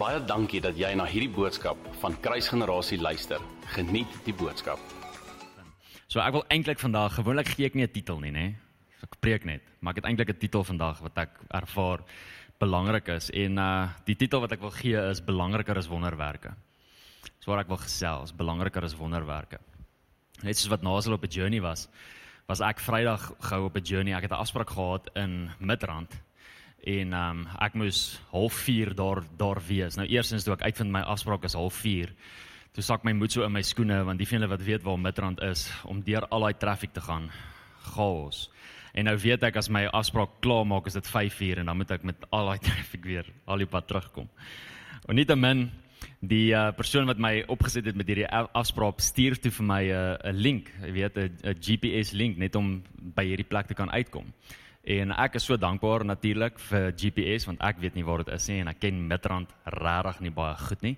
Baie dankie dat jy na hierdie boodskap van Kruisgenerasie luister. Geniet die boodskap. So ek wil eintlik vandag gewoonlik gee ek nie 'n titel nie, nê? Ek preek net, maar ek het eintlik 'n titel vandag wat ek ervaar belangrik is en uh die titel wat ek wil gee is belangriker as wonderwerke. Dis waar ek wil gesels, belangriker as wonderwerke. Net soos wat Nasel op 'n journey was, was ek Vrydag gou op 'n journey. Ek het 'n afspraak gehad in Midrand en ehm um, ek moes 04:30 daar daar wees. Nou eersins toe ek uitvind my afspraak is 04:30. Toe sak my moed so in my skoene want die van julle wat weet waar Midrand is om deur al daai traffic te gaan. Chaos. En nou weet ek as my afspraak klaar maak is dit 5:00 en dan moet ek met al daai traffic weer al die pad terugkom. En nietemin die uh, persoon wat my opgesit het met hierdie afspraak stuur toe vir my 'n uh, link, jy weet 'n GPS link net om by hierdie plek te kan uitkom. En ek is so dankbaar natuurlik vir GPS want ek weet nie waar dit is nie en ek ken Midrand regtig nie baie goed nie.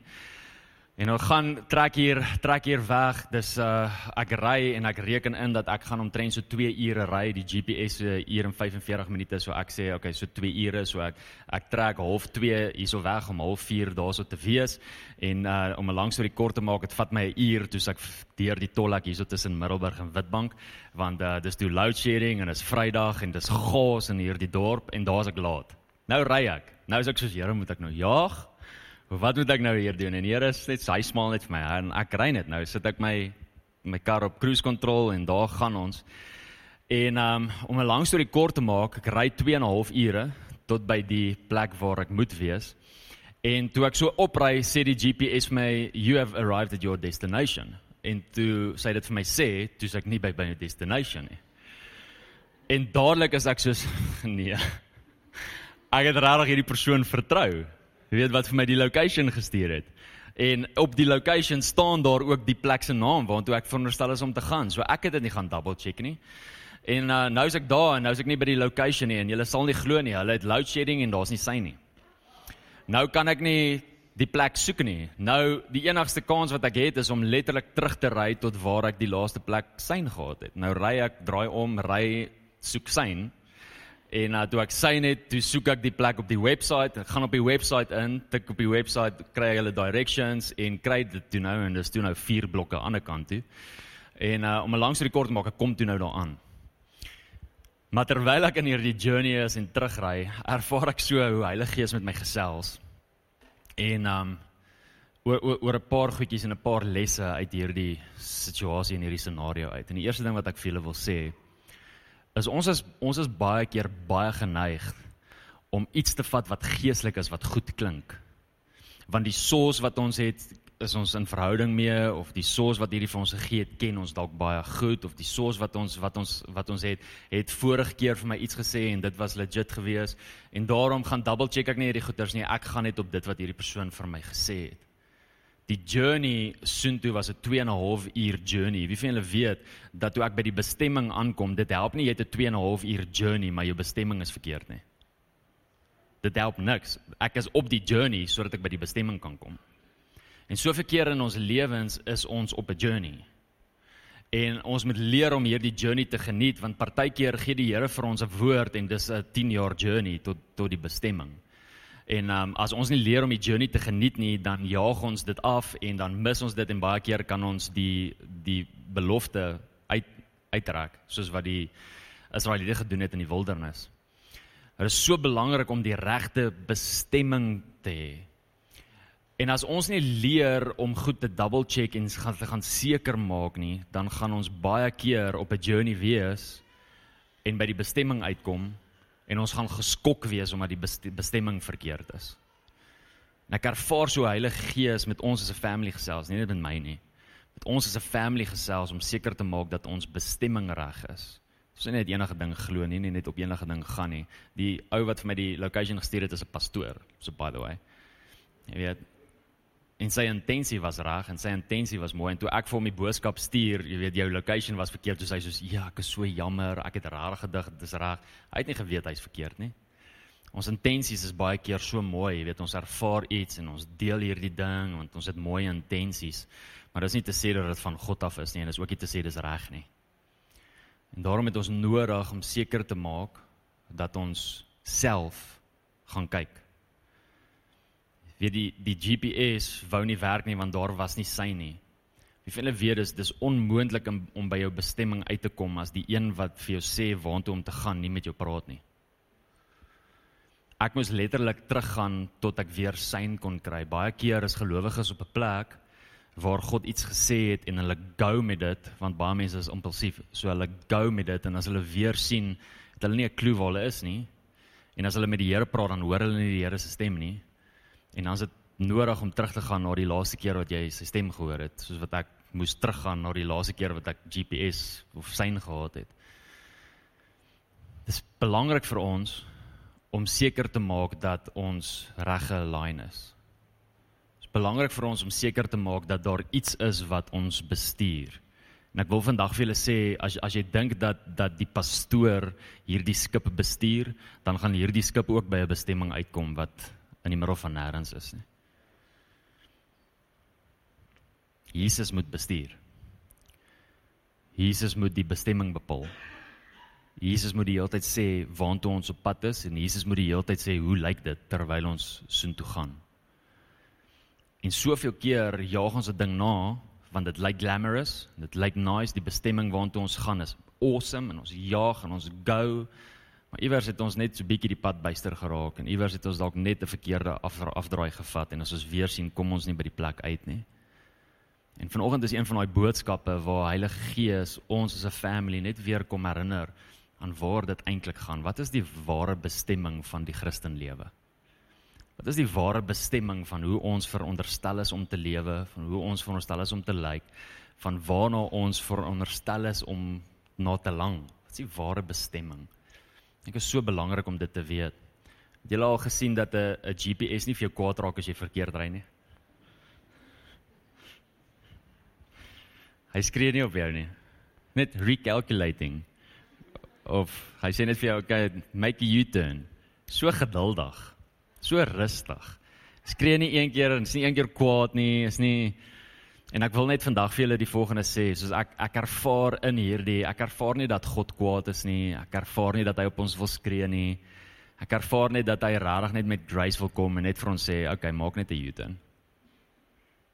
En nou gaan trek hier trek hier weg. Dis uh ek ry en ek reken in dat ek gaan omtrent so 2 ure ry. Die GPS se uh, uur en 45 minute so ek sê okay, so 2 ure so ek ek trek half 2 hierso weg om half 4 daarso te wees. En uh om 'n lang storie kort te maak, dit vat my 'n uur toe ek deur die tolhek hierso tussen Middelburg en Witbank want uh dis toe load shedding en is Vrydag en dis gas in hierdie dorp en daar's ek laat. Nou ry ek. Nou is ek soos Here, moet ek nou jaag? Wat moet ek nou hier doen? En Here sê hy smaal net vir my en ek ry net nou. Sit ek my my kar op cruise control en daar gaan ons. En um, om 'n lang storie kort te maak, ek ry 2 en 'n half ure tot by die plek waar ek moet wees. En toe ek so opry, sê die GPS vir my you have arrived at your destination. En toe sê dit vir my sê, toe ek nie by my destination nie. En dadelik is ek soos nee. Ek het regtig hierdie persoon vertrou. Jy weet wat vir my die location gestuur het. En op die location staan daar ook die plek se naam waartoe ek veronderstel is om te gaan. So ek het dit nie gaan double check nie. En uh, nou is ek daar en nou is ek nie by die location nie en jy sal nie glo nie, hulle het load shedding en daar's nie sein nie. Nou kan ek nie die plek soek nie. Nou die enigste kans wat ek het is om letterlik terug te ry tot waar ek die laaste plek sein gehad het. Nou ry ek, draai om, ry soek sein En uh, toe ek sy net, toe soek ek die plek op die webwerf. Ek gaan op die webwerf in, tik op die webwerf, kry hulle directions en kry dit toe nou en dis toe nou vier blokke aan die ander kant toe. En uh, om 'n langs rekord maak, ek kom toe nou daaraan. Maar terwyl ek in hierdie journey is en terugry, ervaar ek so hoe Heilige Gees met my gesels. En um oor oor, oor 'n paar goedjies en 'n paar lesse uit hierdie situasie en hierdie scenario uit. En die eerste ding wat ek vir julle wil sê, is ons is ons is baie keer baie geneig om iets te vat wat geestelik is wat goed klink. Want die soos wat ons het is ons in verhouding mee of die soos wat hierdie vir ons gegee het ken ons dalk baie goed of die soos wat ons wat ons wat ons het het vorige keer vir my iets gesê en dit was legit geweest. En daarom gaan double check ek nie hierdie goeters nie. Ek gaan net op dit wat hierdie persoon vir my gesê het die journey soontoe was 'n 2 en 'n half uur journey. Wie van julle weet dat toe ek by die bestemming aankom, dit help nie jy het 'n 2 en 'n half uur journey, maar jou bestemming is verkeerd nie. Dit help niks. Ek is op die journey sodat ek by die bestemming kan kom. En so verkeer in ons lewens is ons op 'n journey. En ons moet leer om hierdie journey te geniet want partykeer gee die Here vir ons 'n woord en dis 'n 10 jaar journey tot tot die bestemming. En um, as ons nie leer om die journey te geniet nie, dan jaag ons dit af en dan mis ons dit en baie keer kan ons die die belofte uit uittrek soos wat die Israeliete gedoen het in die wildernis. Dit is so belangrik om die regte bestemming te hê. En as ons nie leer om goed te double check en gaan te gaan seker maak nie, dan gaan ons baie keer op 'n journey wees en by die bestemming uitkom en ons gaan geskok wees omdat die bestemming verkeerd is. En ek ervaar so Heilige Gees met ons as 'n family gesels, nie net met my nie. Met ons as 'n family gesels om seker te maak dat ons bestemming reg is. Ons sê net enige ding glo nie, nie net op enige ding gaan nie. Die ou wat vir my die location gestuur het is 'n pastoor, so by the way. Jy weet, en sy intensie was reg en sy intensie was mooi en toe ek vir hom die boodskap stuur, jy weet jou location was verkeerd, toe sê hy soos ja, ek is so jammer, ek het raar gedig, dit is reg. Hy het nie geweet hy's verkeerd nie. Ons intensies is baie keer so mooi, jy weet ons ervaar iets en ons deel hierdie ding want ons het mooi intensies. Maar dis nie te sê dat dit van God af is nie en dis ook nie te sê dis reg nie. En daarom het ons nodig om seker te maak dat ons self gaan kyk Weet die die GPS wou nie werk nie want daar was nie sein nie. Wie hulle weet is dis onmoontlik om, om by jou bestemming uit te kom as die een wat vir jou sê waartoe om te gaan nie met jou praat nie. Ek moes letterlik teruggaan tot ek weer sein kon kry. Baie keer is gelowiges op 'n plek waar God iets gesê het en hulle go met dit want baie mense is impulsief. So hulle go met dit en as hulle weer sien, het hulle nie 'n klou waar hulle is nie. En as hulle met die Here praat, dan hoor hulle nie die Here se stem nie. En dan is dit nodig om terug te gaan na die laaste keer wat jy sy stem gehoor het, soos wat ek moes teruggaan na die laaste keer wat ek GPS of sein gehad het. Dit is belangrik vir ons om seker te maak dat ons regge lyn is belangrik vir ons om seker te maak dat daar iets is wat ons bestuur. En ek wil vandag vir julle sê as as jy dink dat dat die pastoor hierdie skip bestuur, dan gaan hierdie skip ook by 'n bestemming uitkom wat in die middel van nêrens is nie. Jesus moet bestuur. Jesus moet die bestemming bepaal. Jesus moet die hele tyd sê waartoe ons op pad is en Jesus moet die hele tyd sê hoe lyk dit terwyl ons soontoe gaan. En soveel keer jaag ons 'n ding na want dit lyk glamorous, dit lyk nice, die bestemming waartoe ons gaan is awesome en ons jaag en ons go. Maar iewers het ons net so bietjie die pad byster geraak en iewers het ons dalk net 'n verkeerde af, afdraai gevat en as ons weer sien kom ons nie by die plek uit nie. En vanoggend is een van daai boodskappe waar Heilige Gees ons as 'n family net weer kom herinner aan waar dit eintlik gaan. Wat is die ware bestemming van die Christenlewe? Wat is die ware bestemming van hoe ons veronderstel is om te lewe, van hoe ons veronderstel is om te lyk, van waarna ons veronderstel is om na te lang? Wat is die ware bestemming? Ek is so belangrik om dit te weet. Het jy al gesien dat 'n 'n GPS nie vir jou kwaad raak as jy verkeerd ry nie? Hy skree nie op jou nie. Net recalculating of hy sê net vir jou okay, make a U-turn. So geduldig so rustig. Skree nie een keer en is nie een keer kwaad nie, is nie en ek wil net vandag vir julle die volgende sê, soos ek ek ervaar in hierdie, ek ervaar nie dat God kwaad is nie, ek ervaar nie dat hy op ons wil skree nie. Ek ervaar net dat hy regtig net met grace wil kom en net vir ons sê, okay, maak net 'n U-turn.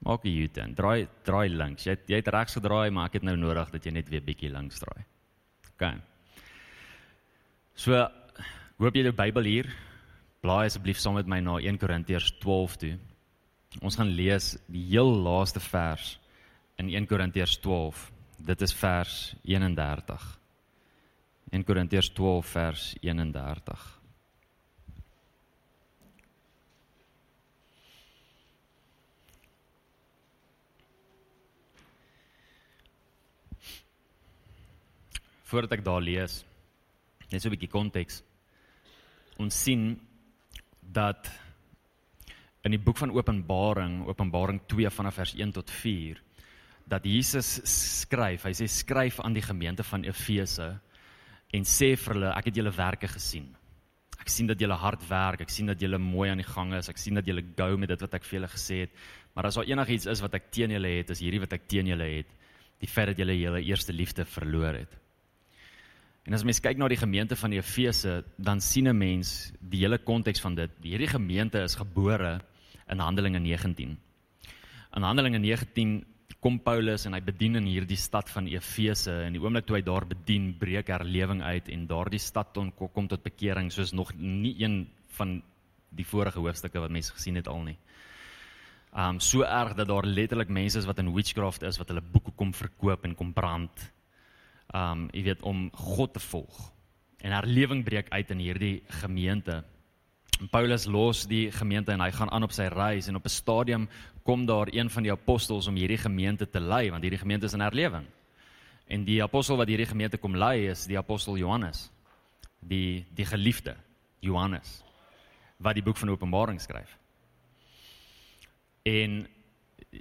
Maak 'n U-turn. Draai draai links. Jy jy het regs gedraai, maar ek het nou nodig dat jy net weer bietjie links draai. Okay. So, hoop jy die Bybel hier Blaai asseblief saam met my na 1 Korintiërs 12 toe. Ons gaan lees die heel laaste vers in 1 Korintiërs 12. Dit is vers 31. 1 Korintiërs 12 vers 31. Voordat ek daar lees, net so 'n bietjie konteks. Ons sien dat in die boek van Openbaring, Openbaring 2 vanaf vers 1 tot 4, dat Jesus skryf, hy sê skryf aan die gemeente van Efese en sê vir hulle ek het julle werke gesien. Ek sien dat julle hard werk, ek sien dat julle mooi aan die gang is, ek sien dat julle gou met dit wat ek vir julle gesê het. Maar as daar enigiets is wat ek teen julle het, is hierdie wat ek teen julle het, die feit dat julle julle eerste liefde verloor het. En as mens kyk na die gemeente van Efese, dan sien 'n mens die hele konteks van dit. Hierdie gemeente is gebore in Handelinge 19. In Handelinge 19 kom Paulus en hy bedien in hierdie stad van Efese en die oomblik toe hy daar bedien, breek herlewing uit en daardie stad ton kom tot bekering soos nog nie een van die vorige hoofstukke wat mense gesien het al nie. Um so erg dat daar letterlik mense is wat in witchcraft is wat hulle boeke kom verkoop en kom brand um jy weet om God te volg. En herlewing breek uit in hierdie gemeente. Paulus los die gemeente en hy gaan aan op sy reis en op 'n stadium kom daar een van die apostels om hierdie gemeente te lei want hierdie gemeente is in herlewing. En die apostel wat hierdie gemeente kom lei is die apostel Johannes. Die die geliefde Johannes wat die boek van Openbaring skryf. En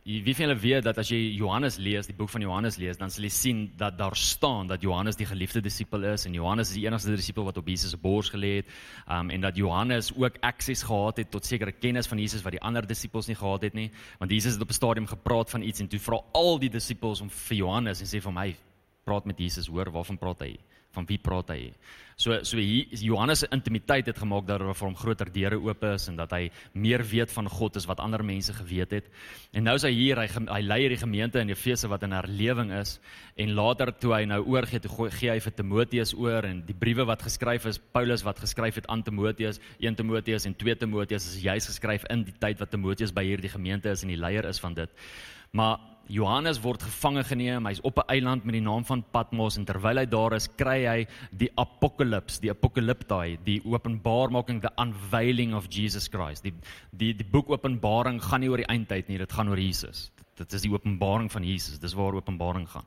wie van julle weet dat as jy Johannes lees, die boek van Johannes lees, dan sal jy sien dat daar staan dat Johannes die geliefde disipel is en Johannes is die enigste disipel wat op Jesus se bors gelê het. Um en dat Johannes ook akses gehad het tot sekere kennis van Jesus wat die ander disipels nie gehad het nie, want Jesus het op 'n stadium gepraat van iets en toe vra al die disipels om vir Johannes en sê vir my praat met Jesus, hoor, waarvan praat hy? Van wie praat hy? So so hier Johannes se intimiteit het gemaak dat daar vir hom groter deure oop is en dat hy meer weet van God as wat ander mense geweet het. En nou is hy hier, hy hy lei hierdie gemeente in Efese wat in herlewing is en later toe hy nou oorgee toe gee hy vir Timoteus oor en die briewe wat geskryf is, Paulus wat geskryf het aan Timoteus, 1 Timoteus en 2 Timoteus is juis geskryf in die tyd wat Timoteus by hierdie gemeente is en die leier is van dit. Maar Johannes word gevange geneem. Hy's op 'n eiland met die naam van Patmos en terwyl hy daar is, kry hy die apokalips, die apokalyptai, die openbaarmaking, the unveiling of Jesus Christ. Die die die boek Openbaring gaan nie oor die eindtyd nie, dit gaan oor Jesus. Dit is die openbaring van Jesus. Dis waar Openbaring gaan.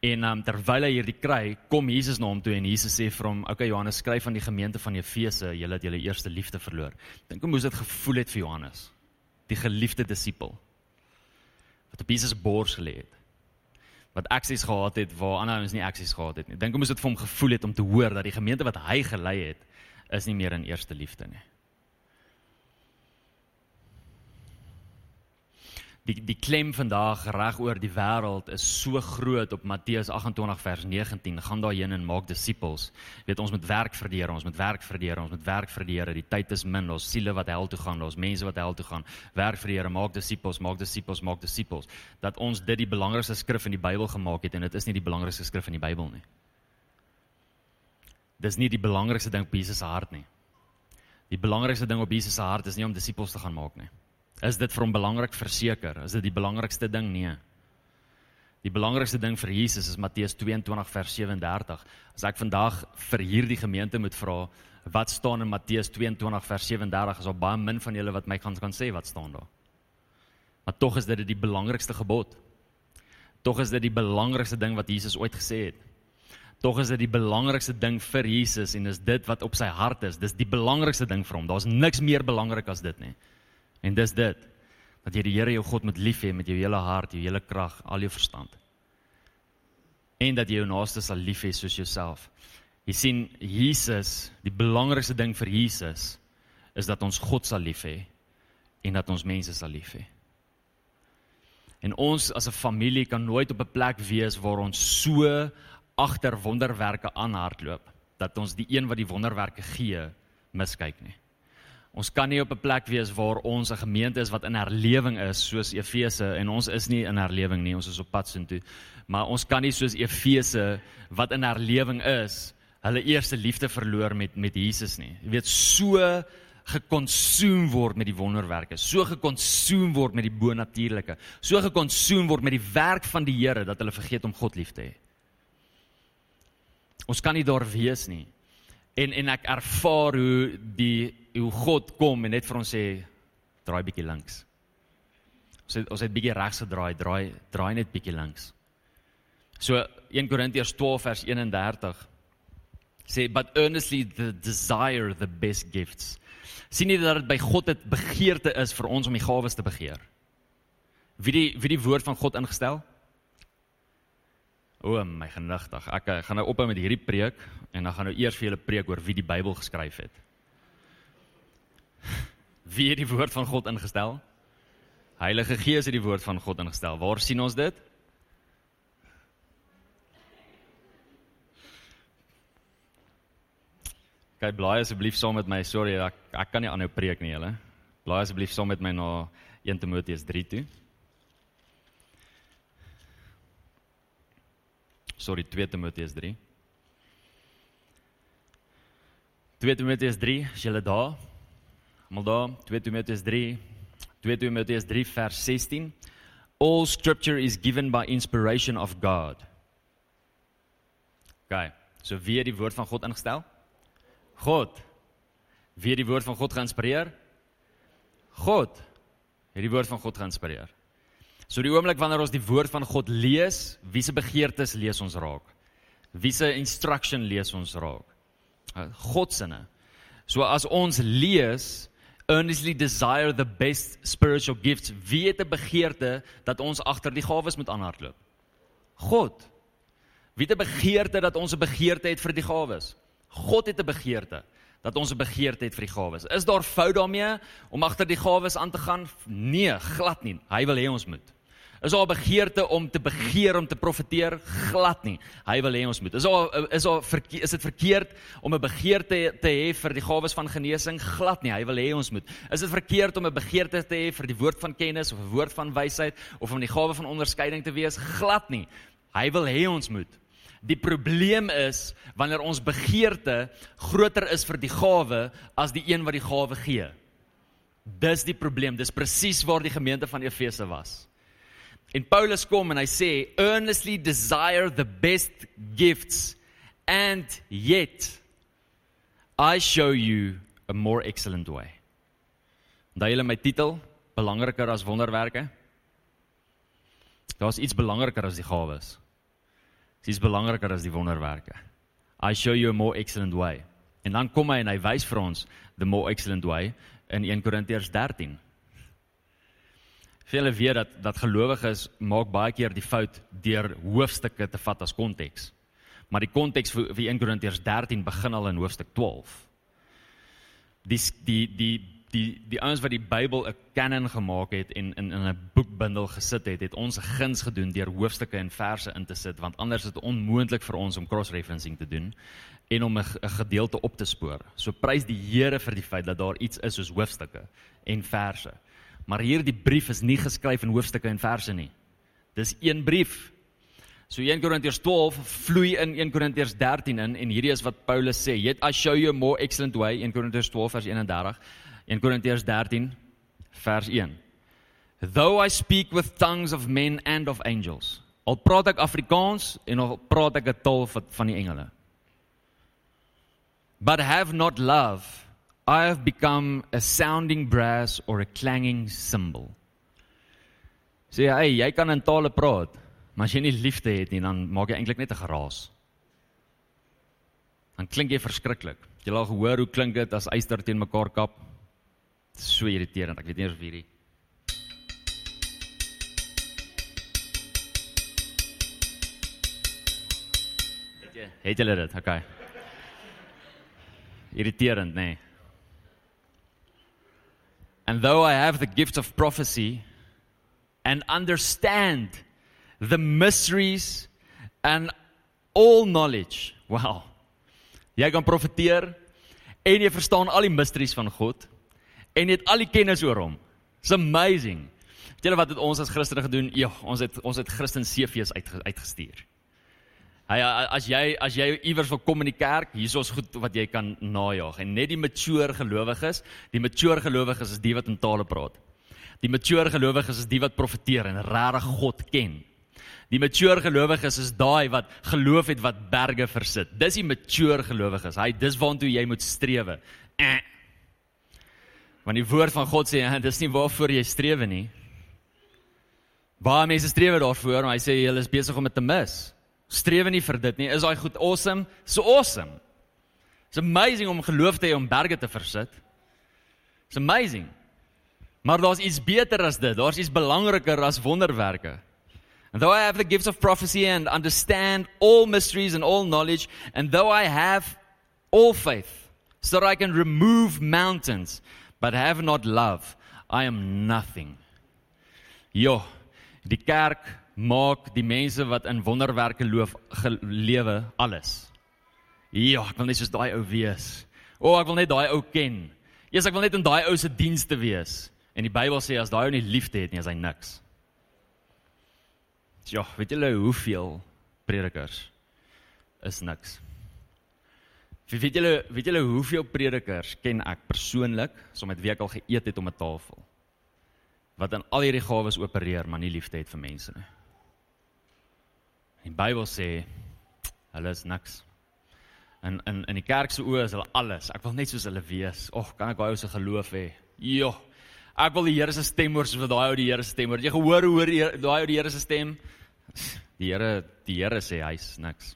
En um, terwyl hy hierdie kry, kom Jesus na hom toe en Jesus sê vir hom: "Oké okay, Johannes, skryf aan die gemeente van Efese, julle het julle eerste liefde verloor." Dink hoe moes dit gevoel het vir Johannes, die geliefde disipel wat op Jesus bors gelê het. Wat aksies gehad het waar ander ons nie aksies gehad het nie. Dink hoe moes dit vir hom gevoel het om te hoor dat die gemeente wat hy gelei het is nie meer in eerste liefde nie. Die die klem vandag reg oor die wêreld is so groot op Matteus 28 vers 19 gaan daarheen en maak disippels. Weet ons moet werk vir die Here ons moet werk vir die Here ons moet werk vir die Here die tyd is min. Ons siele wat hel toe gaan ons mense wat hel toe gaan. Werk vir die Here maak disippels maak disippels maak disippels. Dat ons dit die belangrikste skrif in die Bybel gemaak het en dit is nie die belangrikste skrif in die Bybel nie. Dis nie die belangrikste ding op Jesus se hart nie. Die belangrikste ding op Jesus se hart is nie om disippels te gaan maak nie Is dit vir hom belangrik verseker? Is dit die belangrikste ding? Nee. Die belangrikste ding vir Jesus is Matteus 22 vers 37. As ek vandag vir hierdie gemeente moet vra wat staan in Matteus 22 vers 37, is al baie min van julle wat my kan kan sê wat staan daar. Maar tog is dit die belangrikste gebod. Tog is dit die belangrikste ding wat Jesus ooit gesê het. Tog is dit die belangrikste ding vir Jesus en is dit wat op sy hart is. Dis die belangrikste ding vir hom. Daar's niks meer belangrik as dit nie. En dis dit dat jy die Here jou God moet lief hê met jou hele hart, jou hele krag, al jou verstand. En dat jy jou naaste sal lief hê soos jouself. Jy sien Jesus, die belangrikste ding vir Jesus is dat ons God sal lief hê en dat ons mense sal lief hê. En ons as 'n familie kan nooit op 'n plek wees waar ons so agter wonderwerke aanhardloop dat ons die een wat die wonderwerke gee miskyk nie. Ons kan nie op 'n plek wees waar ons 'n gemeente is wat in herlewing is soos Efese en ons is nie in herlewing nie, ons is op pad soontoe. Maar ons kan nie soos Efese wat in herlewing is, hulle eerste liefde verloor met met Jesus nie. Jy weet so gekonsuum word met die wonderwerke, so gekonsuum word met die bonatuurlike, so gekonsuum word met die werk van die Here dat hulle vergeet om God lief te hê. Ons kan nie daar wees nie. En en ek ervaar hoe die hoe God kom en net vir ons sê draai bietjie links. Ons het ons het bietjie regs gedraai, draai draai net bietjie links. So 1 Korintiërs 12 vers 31 sê but earnestly the desire the best gifts. Sien jy dat dit by God het begeerte is vir ons om die gawes te begeer? Wie die wie die woord van God ingestel? O my genigtig. Ek, ek gaan nou ophou met hierdie preek en dan gaan nou eers vir julle preek oor wie die Bybel geskryf het. Wie het die woord van God ingestel? Heilige Gees het die woord van God ingestel. Waar sien ons dit? Kyk blaai asseblief saam met my. Sorry, ek ek kan nie aanhou preek nie, julle. Blaai asseblief saam met my na 1 Timoteus 3 toe. Sorry, 2 Timoteus 3. 2 Timoteus 3, is julle daar? Maar daar 2 Timoteus 3 2 Timoteus 3 vers 16 All scripture is given by inspiration of God. OK. So wie het die woord van God ingestel? God. Wie het die woord van God geïnspireer? God. Het die woord van God geïnspireer. So die oomblik wanneer ons die woord van God lees, wie se begeertes lees ons raak? Wie se instruction lees ons raak? God se. So as ons lees, earnestly desire the best spiritual gifts. Wie het 'n begeerte dat ons agter die gawes moet aanhardloop? God. Wie het 'n begeerte dat ons 'n begeerte het vir die gawes? God het 'n begeerte dat ons 'n begeerte het vir die gawes. Is daar fout daarmee om agter die gawes aan te gaan? Nee, glad nie. Hy wil hê ons moet. Is daar 'n begeerte om te begeer om te profeteer? Glad nie. Hy wil hê ons moet. Is daar is daar is dit verkeerd om 'n begeerte te hê vir die gawes van genesing? Glad nie. Hy wil hê ons moet. Is dit verkeerd om 'n begeerte te hê vir die woord van kennis of 'n woord van wysheid of om die gawe van onderskeiding te wees? Glad nie. Hy wil hê ons moet. Die probleem is wanneer ons begeerte groter is vir die gawe as die een wat die gawe gee. Dis die probleem. Dis presies waar die gemeente van Efese was. En Paulus kom en hy sê earnestly desire the best gifts and yet I show you a more excellent way. Daai is my titel, belangriker as wonderwerke. Daar's iets belangriker as die gawes. Dis belangriker as die wonderwerke. I show you a more excellent way. En dan kom hy en hy wys vir ons the more excellent way in 1 Korintiërs 13. Vele weet dat dat gelowiges maak baie keer die fout deur hoofstukke te vat as konteks. Maar die konteks vir, vir 1 Korintiërs 13 begin al in hoofstuk 12. Die die die die die ouens wat die Bybel 'n kanon gemaak het en in in 'n boekbundel gesit het, het ons 'n guns gedoen deur hoofstukke en verse in te sit want anders is dit onmoontlik vir ons om cross-referencing te doen en om 'n gedeelte op te spoor. So prys die Here vir die feit dat daar iets is soos hoofstukke en verse. Maar hierdie brief is nie geskryf in hoofstukke en verse nie. Dis een brief. So 1 Korintiërs 12 vloei in 1 Korintiërs 13 in en hierdie is wat Paulus sê. Yet I show you a more excellent way 1 Korintiërs 12 vers 31. 1 Korintiërs 13 vers 1. Though I speak with tongues of men and of angels. Al praat ek Afrikaans en al praat ek 'n taal van die engele but have not love, I have become a sounding brass or a clanging cymbal. Sê so, hey, jy kan in tale praat, maar as jy nie liefde het nie, dan maak jy eintlik net 'n geraas. Dan klink jy verskriklik. Jy al gehoor hoe klink dit as eister teen mekaar kap? Dit is so irriterend. Ek weet nie of hierdie Het jy het jy dit? Okay irriterend? Nee. And though I have the gift of prophecy and understand the mysteries and all knowledge. Wow. Jy kan profeteer en jy verstaan al die mysteries van God en jy het al die kennis oor hom. It's amazing. Weet julle wat het ons as Christene gedoen? Ja, ons het ons het Christen CV's uit, uitgestuur. Hy as jy as jy iewers wil kom in die kerk, hier is ons goed wat jy kan najag. En net die mature gelowiges, die mature gelowiges is die wat in tale praat. Die mature gelowiges is die wat profeteer en regtig God ken. Die mature gelowiges is daai wat geloof het wat berge versit. Dis die mature gelowiges. Hy dis waantoe jy moet strewe. Eh. Want die woord van God sê, dis nie waarvoor jy strewe nie. Baie mense strewe daarvoor, maar hy sê jy is besig om dit te mis strewe nie vir dit nie. Is daai goed awesome? So awesome. It's amazing om geloof te hê om berge te versit. It's amazing. Maar daar's iets beter as dit. Daar's iets belangriker as wonderwerke. And though I have the gifts of prophecy and understand all mysteries and all knowledge, and though I have all faith, so that I can remove mountains, but have not love, I am nothing. Jo, die kerk maak die mense wat in wonderwerke loof gelewe alles. Ja, ek wil net soos daai ou wees. O, ek wil net daai ou ken. Eers ek wil net in daai ou se dienste wees. En die Bybel sê as daai ou nie liefde het nie, is hy niks. Ja, weet julle hoeveel predikers is niks. Weet julle, weet julle hoeveel predikers ken ek persoonlik, som met wie ek al geëet het om 'n tafel? Wat aan al hierdie gawes opereer, maar nie liefde het vir mense nie. Die Bybel sê hulle is niks. In in in die kerk se oë is hulle alles. Ek wil net soos hulle wees. Ag, kan ek daai ou se geloof hê? Jo. Ek wil die Here se stem hoor soos daai ou die Here se stem hoor. Jy gehoor hoor daai ou die Here se stem? Die Here, die Here sê hy's niks.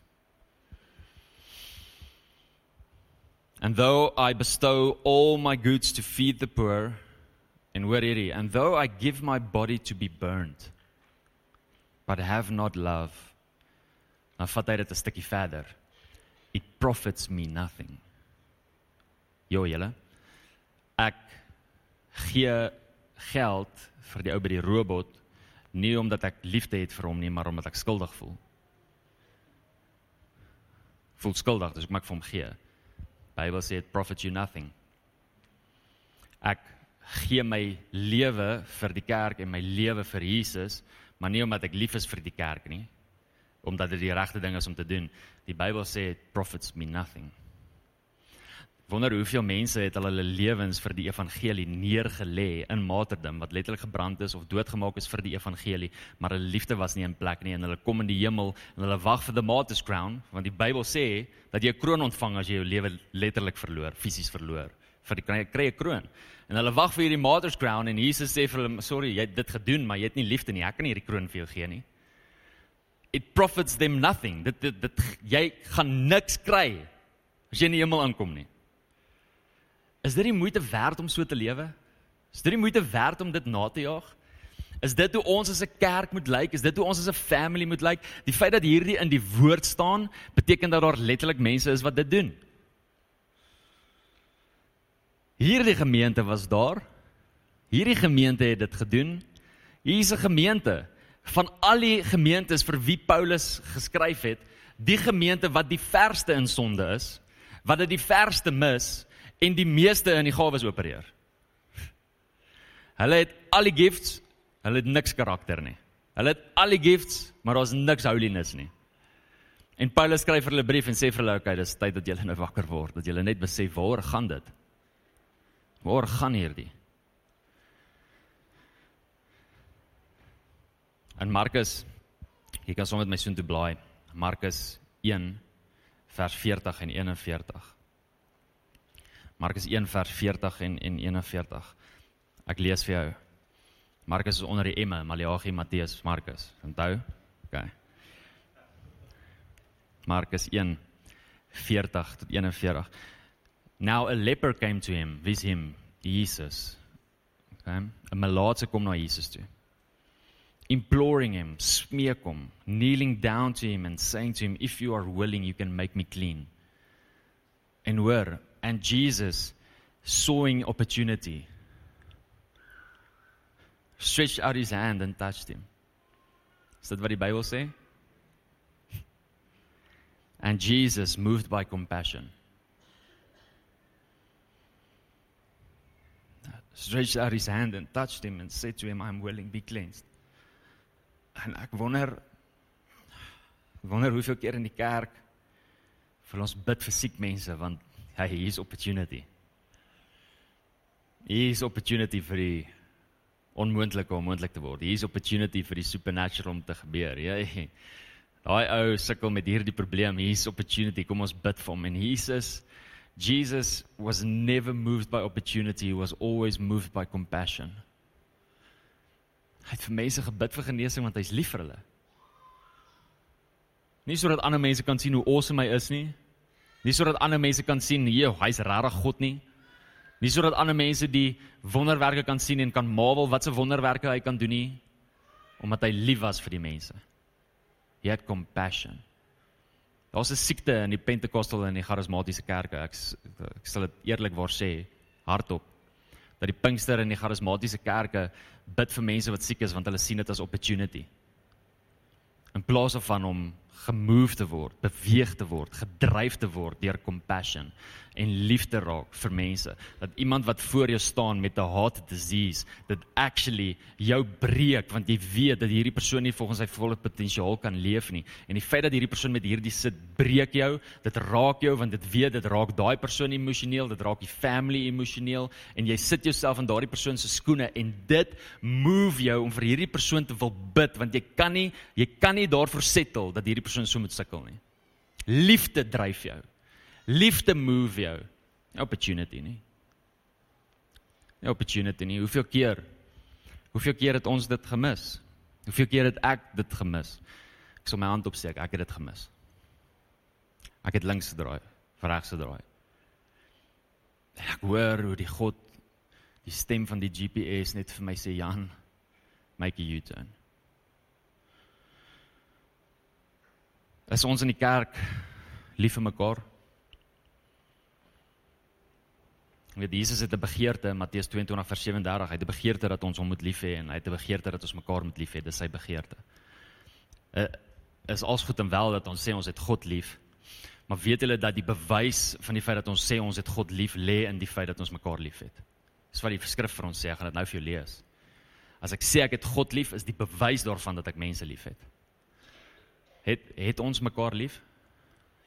And though I bestow all my goods to feed the poor, and where it is, and though I give my body to be burned, but have not love, Dan vat hy dit 'n stukkie verder. It profits me nothing. Jo julle. Ek gee geld vir die ou by die robot Nie omdat ek liefde het vir hom nie, maar omdat ek skuldig voel. Voel skuldig, dus ek maak vir hom gee. Bybel sê it profits you nothing. Ek gee my lewe vir die kerk en my lewe vir Jesus, maar nie omdat ek lief is vir die kerk nie, omdat dit die regte ding is om te doen. Die Bybel sê it profits me nothing. Wonder hoeveel mense het al hulle lewens vir die evangelie neergelê in martyrdom wat letterlik gebrand is of doodgemaak is vir die evangelie, maar hulle liefde was nie in plek nie en hulle kom in die hemel en hulle wag vir the martyr's crown, want die Bybel sê dat jy 'n kroon ontvang as jy jou lewe letterlik verloor, fisies verloor, vir die kry 'n kroon. En hulle wag vir hierdie martyr's crown en Jesus sê vir hulle, "Sorry, jy het dit gedoen, maar jy het nie liefde nie. Ek kan nie hierdie kroon vir jou gee nie." It profits them nothing. Dit dit, dit jy gaan niks kry as jy in die hemel aankom nie. Is dit die moeite werd om so te lewe? Is dit die moeite werd om dit na te jaag? Is dit hoe ons as 'n kerk moet lyk? Is dit hoe ons as 'n family moet lyk? Die feit dat hierdie in die woord staan, beteken dat daar letterlik mense is wat dit doen. Hierdie gemeente was daar. Hierdie gemeente het dit gedoen. Hier's 'n gemeente van al die gemeentes vir wie Paulus geskryf het, die gemeente wat die verste in sonde is, wat dit die verste mis, en die meeste in die gawes opereer. Hulle het al die gifts, hulle het niks karakter nie. Hulle het al die gifts, maar daar's niks holiness nie. En Paulus skryf vir hulle 'n brief en sê vir hulle, okay, dis tyd dat julle nou wakker word, dat julle net besef waar gaan dit? Waar gaan hierdie? En Markus, jy kan sommer met my soontoe blaai. Markus 1 vers 40 en 41. Markus 1 vers 40 en en 41. Ek lees vir jou. Markus is onder die emme, Maleagi, Matteus, Markus. Onthou? OK. Markus 1 40 tot 41. Now a leper came to him, vis him, Jesus. Okay? 'n Malaatse kom na Jesus toe. Imploring him, smeek hom, kneeling down to him and saying to him, if you are willing, you can make me clean. And hoor, and Jesus sawing opportunity stretched out his hand and touched him. Is dit wat die Bybel sê? And Jesus moved by compassion stretched out his hand and touched him and said to him I'm willing be cleansed. En ek wonder wonder hoeveel keer in die kerk vir ons bid vir siek mense want Hey, hier's opportunity. Hier's opportunity vir die onmoontlike om moontlik te word. Hier's opportunity vir die supernatural om te gebeur. Jy daai ou sukkel met hierdie probleem. Hier's opportunity. Kom ons bid vir hom. En Jesus Jesus was never moved by opportunity. He was always moved by compassion. Hy het vir mense gebid vir genesing want hy's lief vir hulle. Nie sodat ander mense kan sien hoe awesome hy is nie, Nie sodat ander mense kan sien, "Nee, hy's regtig God nie." Nie sodat ander mense die wonderwerke kan sien en kan marvel wat se wonderwerke hy kan doen nie, omdat hy lief was vir die mense. He had compassion. Daar's 'n siekte in die Pentekostal en die charismatiese kerke. Ek ek sal dit eerlikwaar sê hardop dat die Pinkster en die charismatiese kerke bid vir mense wat siek is want hulle sien dit as opportunity. In plaas van om gemove te word, beweeg te word, gedryf te word deur compassion en liefde raak vir mense. Dat iemand wat voor jou staan met 'n heart disease, dit actually jou breek want jy weet dat hierdie persoon nie volgens sy volle potensiaal kan leef nie. En die feit dat hierdie persoon met hierdie sit breek jou, dit raak jou want dit weet dit raak daai persoon emosioneel, dit raak die family emosioneel en jy sit jouself in daardie persoon se skoene en dit move jou om vir hierdie persoon te wil bid want jy kan nie jy kan nie daarvoor settle dat hierdie persoon so moet sukkel nie. Liefde dryf jou. Liefde move jou. Opportunity nie. Nie opportunity nie. Hoeveel keer? Hoeveel keer het ons dit gemis? Hoeveel keer het ek dit gemis? Ek sal my hand opsteek, ek het dit gemis. Ek het links gedraai, regs gedraai. Ek hoor hoe die God die stem van die GPS net vir my sê Jan, make a U-turn. Is ons in die kerk lief vir mekaar? Weet Jesus het 'n begeerte, Matteus 22 vers 37, hy het 'n begeerte dat ons hom moet lief hê en hy het 'n begeerte dat ons mekaar moet lief hê. Dis sy begeerte. Uh, is als goed en wel dat ons sê ons het God lief. Maar weet julle dat die bewys van die feit dat ons sê ons het God lief lê in die feit dat ons mekaar liefhet. Dis wat die skrif vir ons sê, ek gaan dit nou vir jou lees. As ek sê ek het God lief, is die bewys daarvan dat ek mense liefhet. Het het ons mekaar lief?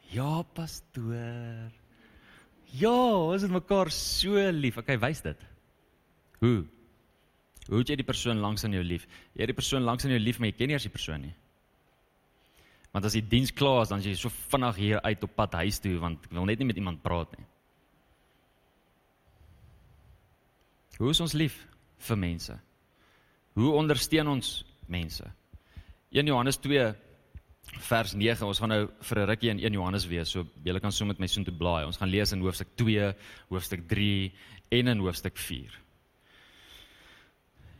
Ja, pastoor. Ja, ons het mekaar so lief. Okay, wys dit. Hoe? Hoe het jy die persoon langs in jou lief? Jy het die persoon langs in jou lief, maar jy ken nie eers die persoon nie. Want as die diens klaar is, dan jy so vinnig hier uit op pad huis toe want ek wil net nie met iemand praat nie. Hoe is ons lief vir mense? Hoe ondersteun ons mense? 1 Johannes 2 vers 9. Ons gaan nou vir 'n rukkie in 1 Johannes wees. So julle kan sommer met my soontoe blaai. Ons gaan lees in hoofstuk 2, hoofstuk 3 en in hoofstuk 4.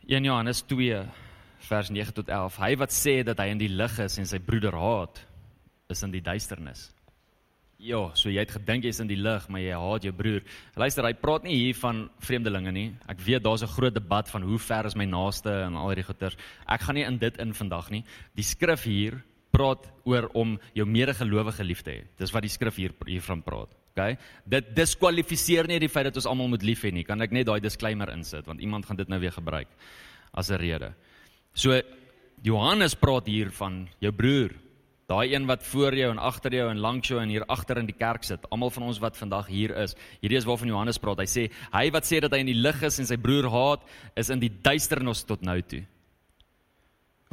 1 Johannes 2 vers 9 tot 11. Hy wat sê dat hy in die lig is en sy broeder haat, is in die duisternis. Ja, so jy het gedink jy's in die lig, maar jy haat jou broer. Luister, hy praat nie hier van vreemdelinge nie. Ek weet daar's 'n groot debat van hoe ver is my naaste en al hierdie goeters. Ek gaan nie in dit in vandag nie. Die skrif hier praat oor om jou medegelowige lief te hê. Dis wat die skrif hier hiervan praat. OK? Dit diskwalifiseer nie die feit dat ons almal moet lief hê nie. Kan ek net daai disclaimer insit want iemand gaan dit nou weer gebruik as 'n rede. So Johannes praat hier van jou broer. Daai een wat voor jou en agter jou en langs jou en hier agter in die kerk sit. Almal van ons wat vandag hier is. Hierdie is waarvan Johannes praat. Hy sê hy wat sê dat hy in die lig is en sy broer haat, is in die duisternis tot nou toe.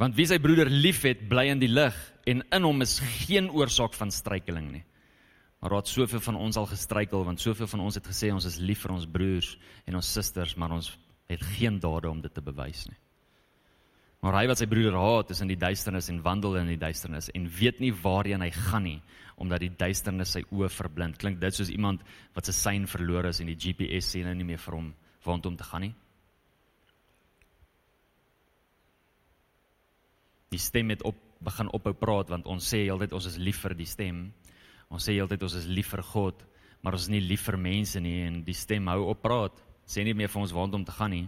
Want wie sy broeder liefhet, bly in die lig en in hom is geen oorsaak van struikeling nie. Maar raad soveel van ons al gestruikel want soveel van ons het gesê ons is lief vir ons broers en ons susters, maar ons het geen dade om dit te bewys nie. Maar hy wat sy broeder haat, is in die duisternis en wandel in die duisternis en weet nie waarheen hy gaan nie omdat die duisternis sy oë verblind. Klink dit soos iemand wat sy sein verloor is en die GPS sê nou nie meer vir hom waant om te gaan nie? Die stem het op begin ophou praat want ons sê heeltyd ons is lief vir die stem. Ons sê heeltyd ons is lief vir God, maar ons is nie lief vir mense nie en die stem hou op praat. Sê nie meer vir ons waant om te gaan nie,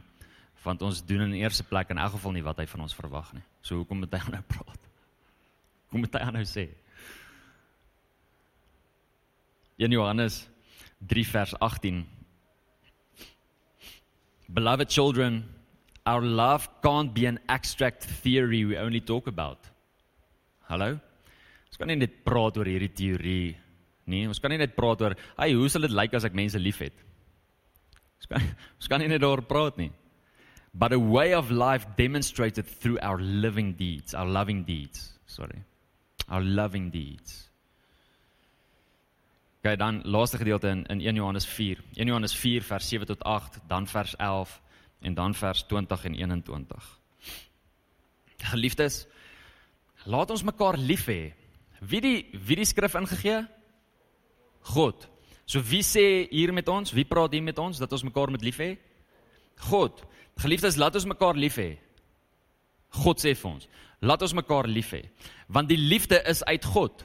want ons doen in eerste plek in elk geval nie wat hy van ons verwag nie. So hoekom moet hy nou praat? Kom met hy nou sê. 1 Johannes 3 vers 18 Beloved children Our love can't be an abstract theory we only talk about. Hallo? Ons kan nie net praat oor hierdie teorie nie. Ons kan nie net praat oor, "Hey, hoe sal dit lyk as ek mense liefhet?" Ons kan ons kan nie net daaroor praat nie. But a way of life demonstrated through our living deeds, our loving deeds. Sorry. Our loving deeds. Kyk dan laaste gedeelte in in 1 Johannes 4. 1 Johannes 4 vers 7 tot 8, dan vers 11 en dan vers 20 en 21. Geliefdes, laat ons mekaar lief hê. Wie die wie die skrif ingegee? God. So wie sê hier met ons? Wie praat hier met ons dat ons mekaar moet lief hê? God. Geliefdes, laat ons mekaar lief hê. God sê vir ons, laat ons mekaar lief hê. Want die liefde is uit God.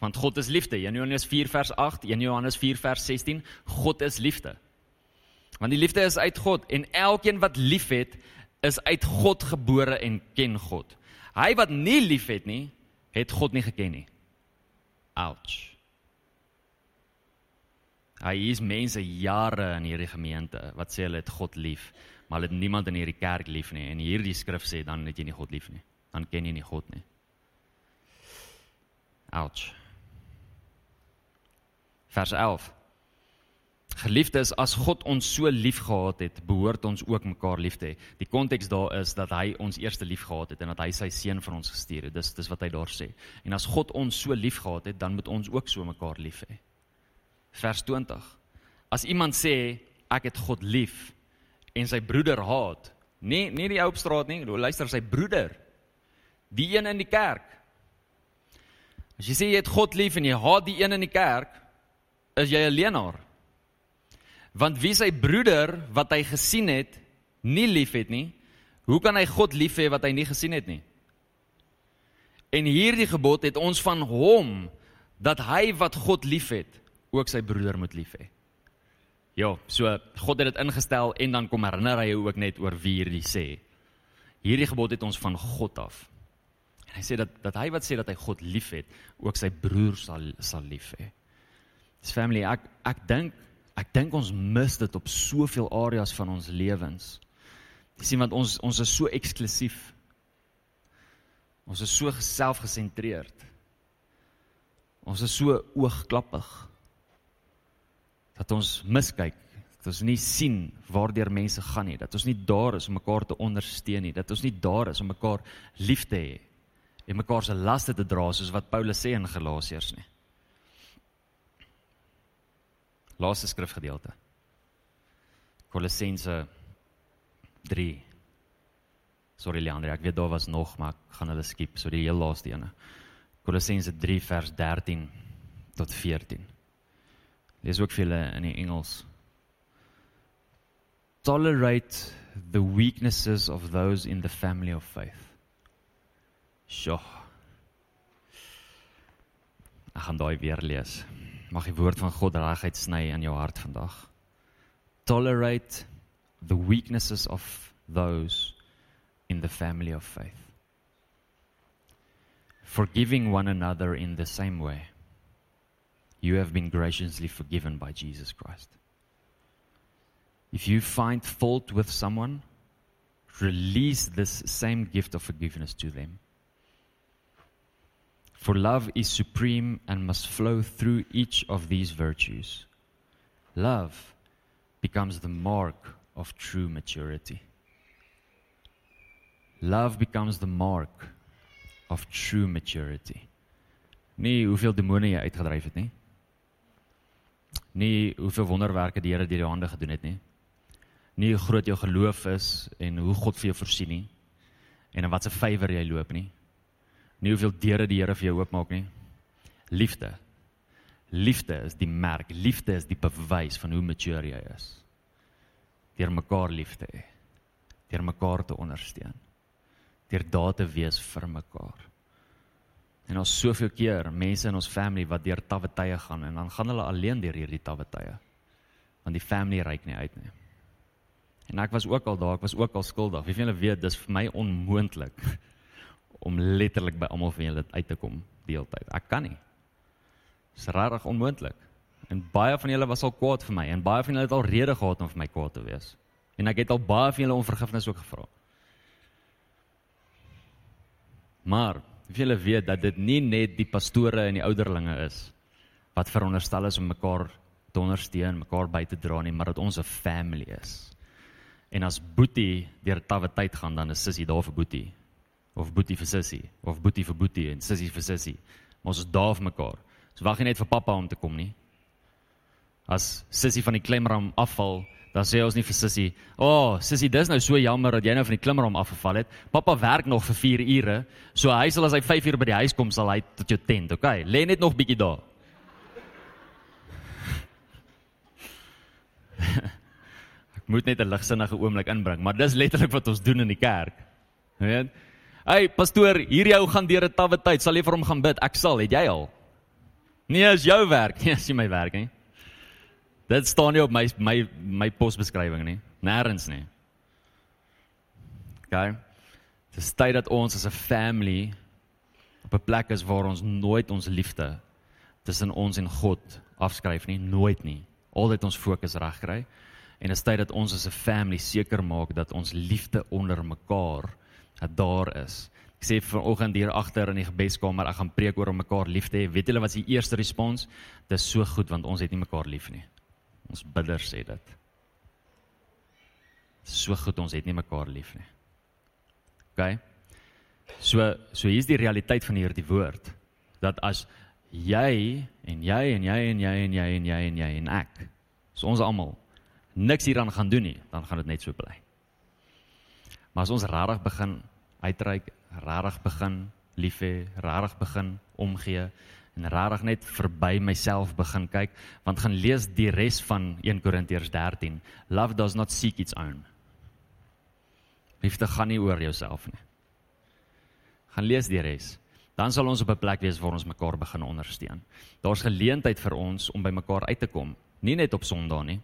Want God is liefde. 1 Johannes 4 vers 8, 1 Johannes 4 vers 16, God is liefde. Want die liefde is uit God en elkeen wat liefhet is uit God gebore en ken God. Hy wat nie liefhet nie, het God nie geken nie. Ouch. Hy is mense jare in hierdie gemeente wat sê hulle het God lief, maar hulle het niemand in hierdie kerk lief nie en hierdie skrif sê dan het jy nie God lief nie. Dan ken jy nie God nie. Ouch. Vers 11. Geliefdes, as God ons so lief gehad het, behoort ons ook mekaar lief te hê. Die konteks daar is dat hy ons eerste lief gehad het en dat hy sy seun vir ons gestuur het. Dis dis wat hy daar sê. En as God ons so lief gehad het, dan moet ons ook so mekaar lief hê. Vers 20. As iemand sê ek het God lief en sy broeder haat, nee, nie die ou op straat nie, luister sy broeder. Die een in die kerk. As jy sê jy het God lief en jy haat die een in die kerk, is jy 'n leenaar. Want wie sy broeder wat hy gesien het, nie liefhet nie, hoe kan hy God lief hê wat hy nie gesien het nie? En hierdie gebod het ons van hom dat hy wat God liefhet, ook sy broeder moet lief hê. Ja, so God het dit ingestel en dan kom herinner hy ook net oor wie hierdie sê. Hierdie gebod het ons van God af. En hy sê dat dat hy wat sê dat hy God liefhet, ook sy broer sal sal lief hê. Dis family, ek ek dink ek dink ons mis dit op soveel areas van ons lewens. Jy sien want ons ons is so eksklusief. Ons is so selfgesentreerd. Ons is so oogklappig dat ons miskyk dat ons nie sien waardeur mense gaan nie dat ons nie daar is om mekaar te ondersteun nie dat ons nie daar is om mekaar lief te hê en mekaar se laste te dra soos wat Paulus sê in Galasiërs nie Laaste skrifgedeelte Kolossense 3 Sorry Leandre ek weet daar was nog maar ek gaan hulle skiep so die heel laaste ene Kolossense 3 vers 13 tot 14 Lees ook vir julle in die Engels. Tolerate the weaknesses of those in the family of faith. Sjoe. Ek gaan daai weer lees. Mag die woord van God regheid sny in jou hart vandag. Tolerate the weaknesses of those in the family of faith. Forgiving one another in the same way you have been graciously forgiven by Jesus Christ. If you find fault with someone, release this same gift of forgiveness to them. For love is supreme and must flow through each of these virtues. Love becomes the mark of true maturity. Love becomes the mark of true maturity. Nie hoeveel demone jy uitgedryf het nie nie hoeveel wonderwerke die Here deur jou hande gedoen het nie. Nie hoe groot jou geloof is en hoe God vir jou voorsien nie. En in watter vywer jy loop nie. Nie hoeveel deure die Here vir jou oopmaak nie. Liefde. Liefde is die merk, liefde is die bewys van hoe mature jy is. Deur mekaar lief te hê. Deur mekaar te ondersteun. Deur daar te wees vir mekaar. En ons soveel keer mense in ons family wat deur tawwe tye gaan en dan gaan hulle alleen deur hierdie tawwe tye. Want die family reik nie uit nie. En ek was ook al daar, ek was ook al skuldig. Wie van julle weet dis vir my onmoontlik om letterlik by almal van julle uit te kom deeltyd. Ek kan nie. Dis regtig onmoontlik. En baie van julle was al kwaad vir my en baie van julle het al rede gehad om vir my kwaad te wees. En ek het al baie van julle om vergifnis ook gevra. Maar julle weet dat dit nie net die pastore en die ouderlinge is wat veronderstel is om mekaar te ondersteun, mekaar by te dra nie, maar dat ons 'n family is. En as Boetie deur tawwe tyd gaan, dan is Sissie daar vir Boetie of Boetie vir Sissie of Boetie vir Boetie en Sissie vir Sissie. Ons is daar vir mekaar. So wag net vir pappa om te kom nie. As Sissie van die klemram afval, dan sê ons nie vir Sissie, "O, oh, Sissie, dis nou so jammer dat jy nou van die klimmerom afgeval het. Pappa werk nog vir 4 ure, so hy sal as hy 5 uur by die huis kom, sal hy tot jou tent, okay? Lê net nog bietjie daar." Ek moet net 'n ligsinnige oomblik inbring, maar dis letterlik wat ons doen in die kerk. Jy weet? Hey, pastoor, hierdie ou gaan deur 'n tawwe tyd, sal jy vir hom gaan bid? Ek sal, het jy al? Nee, is jou werk. Nee, is nie my werk nie. Dit staan nie op my my my posbeskrywing nie. Nêrens nie. OK. Dis tyd dat ons as 'n family op 'n plek is waar ons nooit ons liefde tussen ons en God afskryf nie, nooit nie. Altyd ons fokus reg kry. En dit is tyd dat ons as 'n family seker maak dat ons liefde onder mekaar dat daar is. Ek sê vanoggend hier agter in die gebedskamer, ek gaan preek oor om mekaar lief te hê. Weet julle wat is die eerste respons? Dis so goed want ons het nie mekaar lief nie. Ons bidders sê dit. So goed ons het nie mekaar lief nie. OK. So so hier's die realiteit van hierdie woord dat as jy en jy en jy en jy en jy en jy en jy en ek so ons almal niks hieraan gaan doen nie, dan gaan dit net so bly. Maar as ons regtig begin uitreik, regtig begin lief hê, regtig begin omgee, en regtig net verby myself begin kyk want gaan lees die res van 1 Korintiërs 13 love does not seek its own. Liefde gaan nie oor jouself nie. Gaan lees die res. Dan sal ons op 'n plek wees waar ons mekaar begin ondersteun. Daar's geleentheid vir ons om by mekaar uit te kom. Nie net op Sondag nie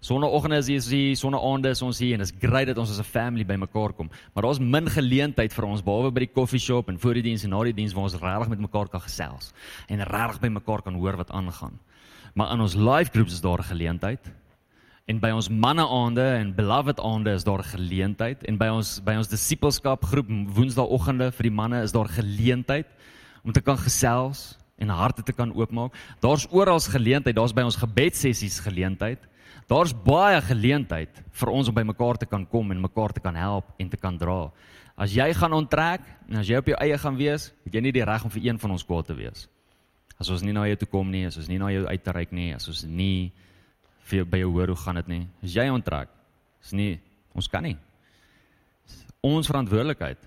Sonnaoggende is hier, hier sonnaande is ons hier en dit is great dat ons as 'n family bymekaar kom. Maar daar's min geleentheid vir ons behalwe by die koffieshop en voor die diens en na die diens waar ons regtig met mekaar kan gesels en regtig by mekaar kan hoor wat aangaan. Maar in ons live groups is daar 'n geleentheid. En by ons manneaande en beloved aande is daar geleentheid en by ons by ons disippelskap groep woensdaeoggende vir die manne is daar geleentheid om te kan gesels en harte te kan oopmaak. Daar's oral geleentheid, daar's by ons gebedsessies geleentheid. Daar's baie geleentheid vir ons om by mekaar te kan kom en mekaar te kan help en te kan dra. As jy gaan onttrek en as jy op jou eie gaan wees, het jy nie die reg om vir een van ons kwaad te wees. As ons nie na jou toe kom nie, as ons nie na jou uit te reik nie, as ons nie vir jou by jou hoor hoe gaan dit nie. As jy onttrek, is nie ons kan nie. Ons verantwoordelikheid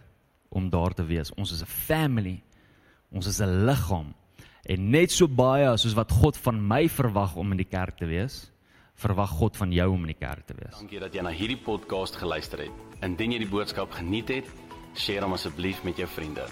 om daar te wees. Ons is 'n family. Ons is 'n liggaam. En net so baie soos wat God van my verwag om in die kerk te wees, verwag God van jou om in die kerk te wees. Dankie dat jy na hierdie podcast geluister het. Indien jy die boodskap geniet het, deel hom asseblief met jou vriende.